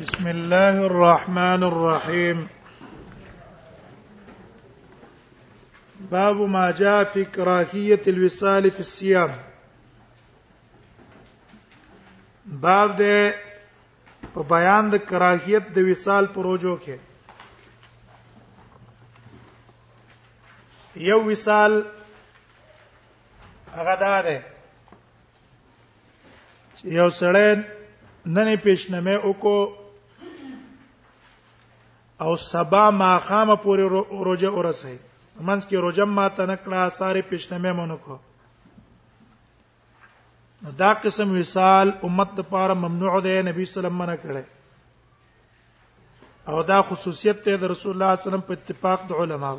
بسم الله الرحمن الرحيم باب ما جاء في كراهية الوصال في الصيام باب ده په بیان د کراهیت د وصال پروژو کې یو وصال هغه ده یو سړی نن پیشنمه وکړو او سبا ما خامه پورې روزه ورسې منځ کې روزه ما ته نکړه ساري پیشنمه مونږ کو دا قسم وصال امت لپاره ممنوع ده نبی صلی الله علیه وسلم منع کړي او دا خصوصیت ته د رسول الله صلی الله علیه وسلم په اتفاق د علماو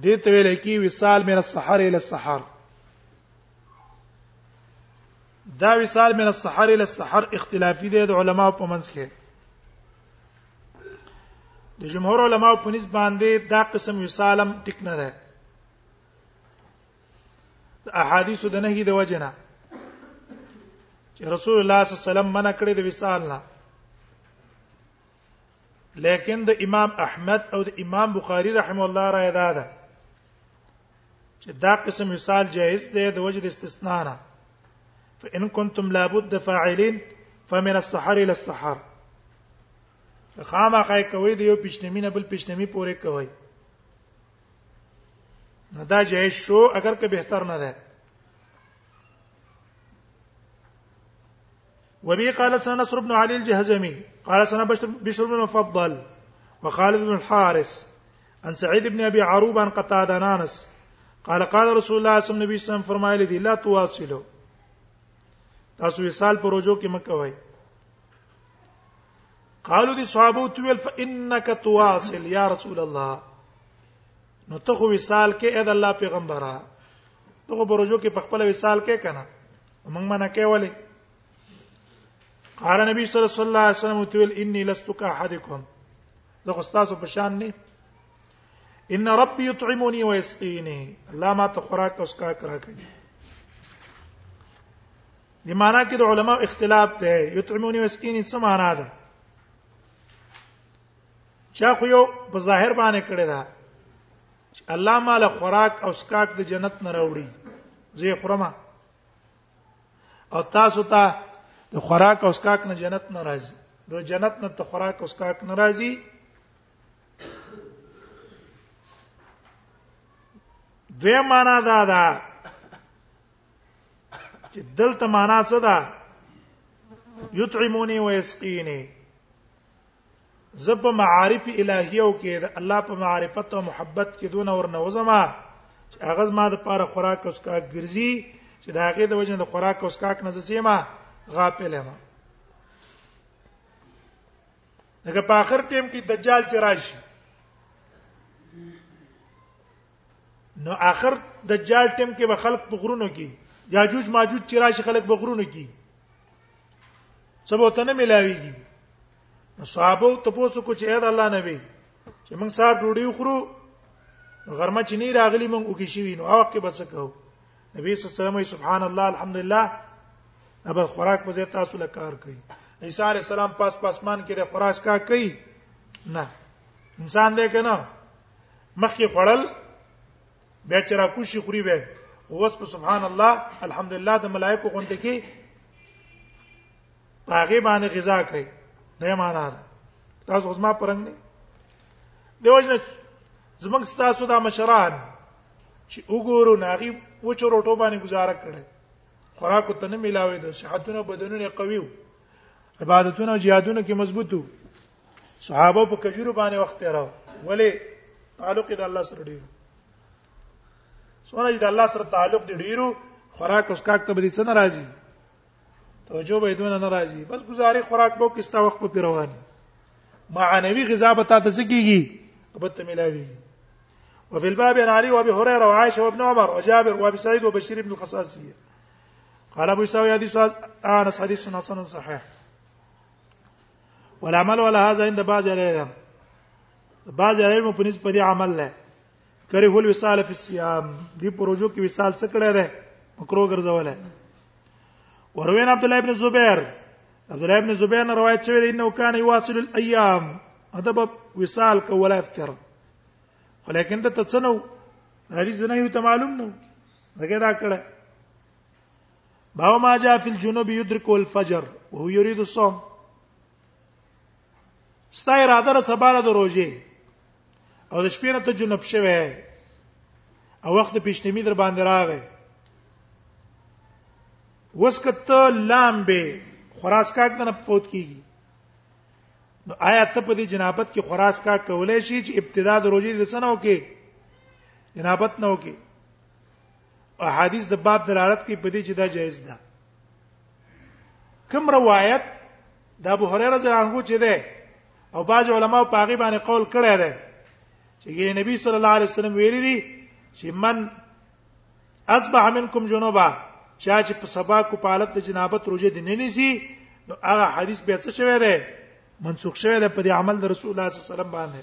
دې ته ویل کی وصال من السحر الى السحر دا وصال من السحر الى السحر اختلافي دی د علما په منځ کې د جمهور علما په نسبت باندې دا قسم وصالم ټیک نه ده د احادیث د نهي د وجنه چې رسول الله صلی الله علیه وسلم منع کړی د وصال نه لیکن د امام احمد او د امام بخاری رحم الله را ادا ده چې دا قسم مثال جائز دی د وجد استثناء نه فان كنتم لابد فاعلين فمن السحر الى السحر خامہ قای کوي د یو پښنمی نه بل پښنمی پورې کوي نه دا جائز شو اگر که بهتر نه ده وبي قال سنة نصر بن علي الجهزمي قال سنة بشر, بشر بن مفضل وخالد بن الحارث عن سعيد بن ابي عروبه عن قتاده عن انس قال قال رسول الله صلی الله علیه وسلم فرمایلی دی لا تواصلو تاسو وصال پر روزو کې مکه وای قالو دي صحابه تویل فانك تواصل یا رسول الله نو ته خو وصال کې اې د الله پیغمبره ته خو پر روزو کې په خپل وصال کې کنه موږ منه کولې قال نبی صلی الله علیه وسلم تول انی لست کاحدکم دا خو تاسو په شان نه ان ربي يطعمني ويسقيني الله ما ته خوراک اوس کا کرا کوي د معنا کې د علماو اختلاف دی یطعمونی وسکینی څه معنا ده چا خو یو په ظاهر باندې کړی دا چې الله مال خوراک او سکاک د جنت نه راوړي زه خرمه او تاسو ته د خوراک او سکاک نه جنت نه راځي د جنت نه ته خوراک او سکاک نه راځي دوی معنا دا ده چې دلته معنا څه ده یطعمونی و یسقینی زه په معارف الهیو کې د الله په معرفت او محبت کې دون اور نه وزما چې هغه زما د پاره خوراک اوس کا ګرځي چې دا هغه د وجه د خوراک اوس کا کنه زما غافل ما دغه په اخر ټیم کې دجال چې راشي نو اخر دجال ټیم کې به خلق په غرونو کې یاجوج ماجوج چې راشي خلق په غرونو کې څه به ته نه ملاويږي نو صحابه ته پوسو کو چې اې د الله نبی چې موږ سار ډوډۍ وخورو غرمه چې نه راغلی موږ وګی شي نو هغه کې بس کو نبی صلی الله علیه وسلم سبحان الله الحمدلله ابا خوراک په ځای تاسو له کار کوي عیسی علی السلام پاس پاسمان کې د خوراک کا کوي نه انسان دې کنه مخکې خړل بیا چې را کوشي خوري به اوس په سبحان الله الحمدلله د ملائکه غونډه کې هغه باندې غذا کوي دا معنا ده تاسو زما پرنګ نه دیوژن زمنګ تاسو دا مشران چې وګورو ناغي وچو روټو باندې گزاره کړي خوراک ته نه ملاوي دي صحتونه بدنونه قوي وو عبادتونه جهادونه کې مضبوطو صحابه په کجورو باندې وخت راو ولی تعلق د الله سره ډیرو سونه د الله سره تعلق دی ډیرو خوراک اوس کاک ته بدی څنګه راځي توجه به دونه نه راځي بس گزارې خوراک بو کستا وخت په روان معنوي غذا به تاسو سکیږي په ته ملاوي وفي الباب عن علي وابي هريره وعائشه وابن عمر وجابر وابي سعيد وبشير بن الخصاصيه قال ابو يساوي حديث انس حديث حسن صحيح والعمل ولا هذا عند بعض العلم بعض العلم په نسبت دي عمل له کری هول وصال فی الصيام دی پروژو کې وصال څه کړه ده مکرو ګرځوله وروین عبد الله ابن زبیر عبد الله ابن زبیر نه روایت شوی دی انه کان یواصل الايام ادب وصال کولا افطر ولیکن ته تڅنو حدیث نه یو ته معلوم نو دغه دا کړه باو ما جاء في الجنوب يدرك الفجر وهو يريد الصوم ستا اراده را سباله د روزه او د شپې نه ته جنوب شوه او وخت پیشنمی در باندې راغی وسکت لام به خراس کاک نه فوت کیږي نو آیا ته په دې جنابت کې خراس کاک کولای شي چې ابتدا د روزه د سنو کې جنابت نه وکي احادیث د باب دلالت کوي په دې چې دا جایز ده کوم روایت د ابو هريره رضی الله عنه چې ده او بعض علما په هغه باندې قول کړی دی چې نبی صلی الله علیه وسلم ویلي دي چې من اصبح منکم جنوبا چا چې په سبا کو په حالت د جنابت روزه دي نه نيسي نو هغه حدیث به څه شوی دی منسوخ شوی دی په دې عمل د رسول الله صلی الله علیه وسلم باندې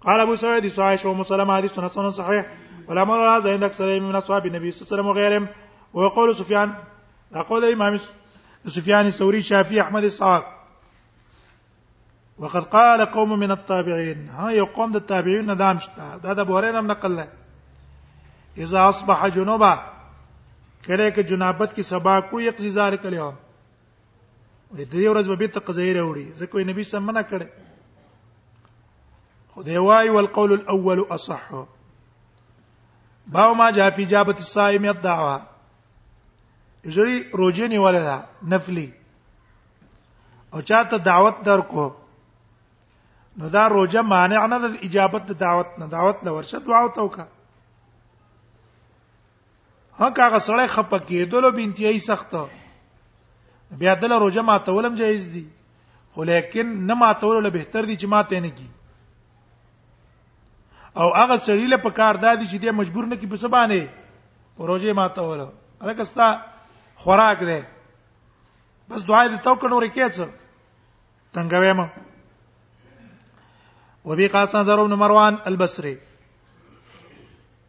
قال ابو سعيد عائشة ام سلمة حديث سنن صحيح والامر على هذا عند اكثر من اصحاب النبي صلى الله عليه وسلم وغيرهم ويقول سفيان يقول امام إيه سفيان الثوري شافعي احمد اسحاق وقد قال قوم من التابعين ها يقوم التابعين ندام شتا نه دام شته دا د هم نقل له اذا اصبح جنوبا کله کې جنابت کې سبا کو یقضی ذلک اليوم وې دې ورځ به بیت قضایې راوړي ځکه وې نبی سم منع کړي خدای وای والقول الاول اصح باو ما جاء في جابت الصائم الدعوه یجری روزه نیواله ده نفلی او چاته دعوت درکو نو دا روزه مانع نه د اجابت د دعوت نه دعوت لورشه دعا وتوکه هک هغه سړی خپه کېدلو به انتهایی سخت بیا دل روزه ماتولم جایز دي خو لیکن نه ماتول له بهتر دي چې ماته نه کی او هغه سړی له پکار دادی چې دی مجبور نه کی په سبانه روزه ماتول هغه ستا خوراک دی بس دعا دې تو کړو رکیڅ تنگوي ما وبي قاسم زرو بن مروان البصري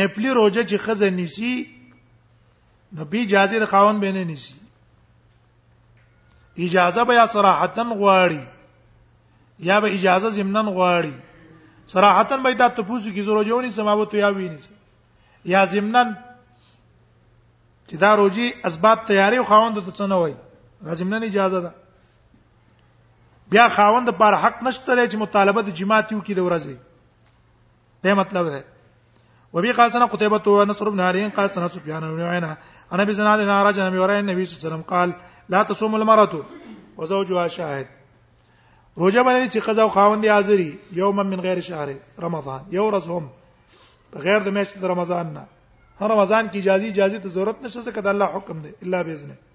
نپلی روزه چې خزه نیسی نو به اجازه د خاون به نه نیسی اجازه به یا صراحتا غواړي یا به اجازه زمنن غواړي صراحتا به دا تفوسو کی زرو جوړی سماوت یا ویني یا زمنن چې دا روزي اسباب تیاری خاوند ته څنګه وای غزمنن اجازه ده بیا خاوند پر حق نشته چې مطالبه د جماعت یو کې د ورځې دا مطلب دی وبي قال سنه قتيبة ونصر بن هارين قال سنه سفيان بن عيينة انا ابي زناد عن رجل النبي ورى النبي صلى الله عليه وسلم قال لا تصوم المرأة وزوجها شاهد روزه باندې چې قضا او خاوند دي حاضري يوما من غير شهر رمضان یو ورځ هم غیر د میاشتې رمضان نه هر رمضان کې اجازه اجازه ته ضرورت نشته ځکه د الله حکم دی الا باذنه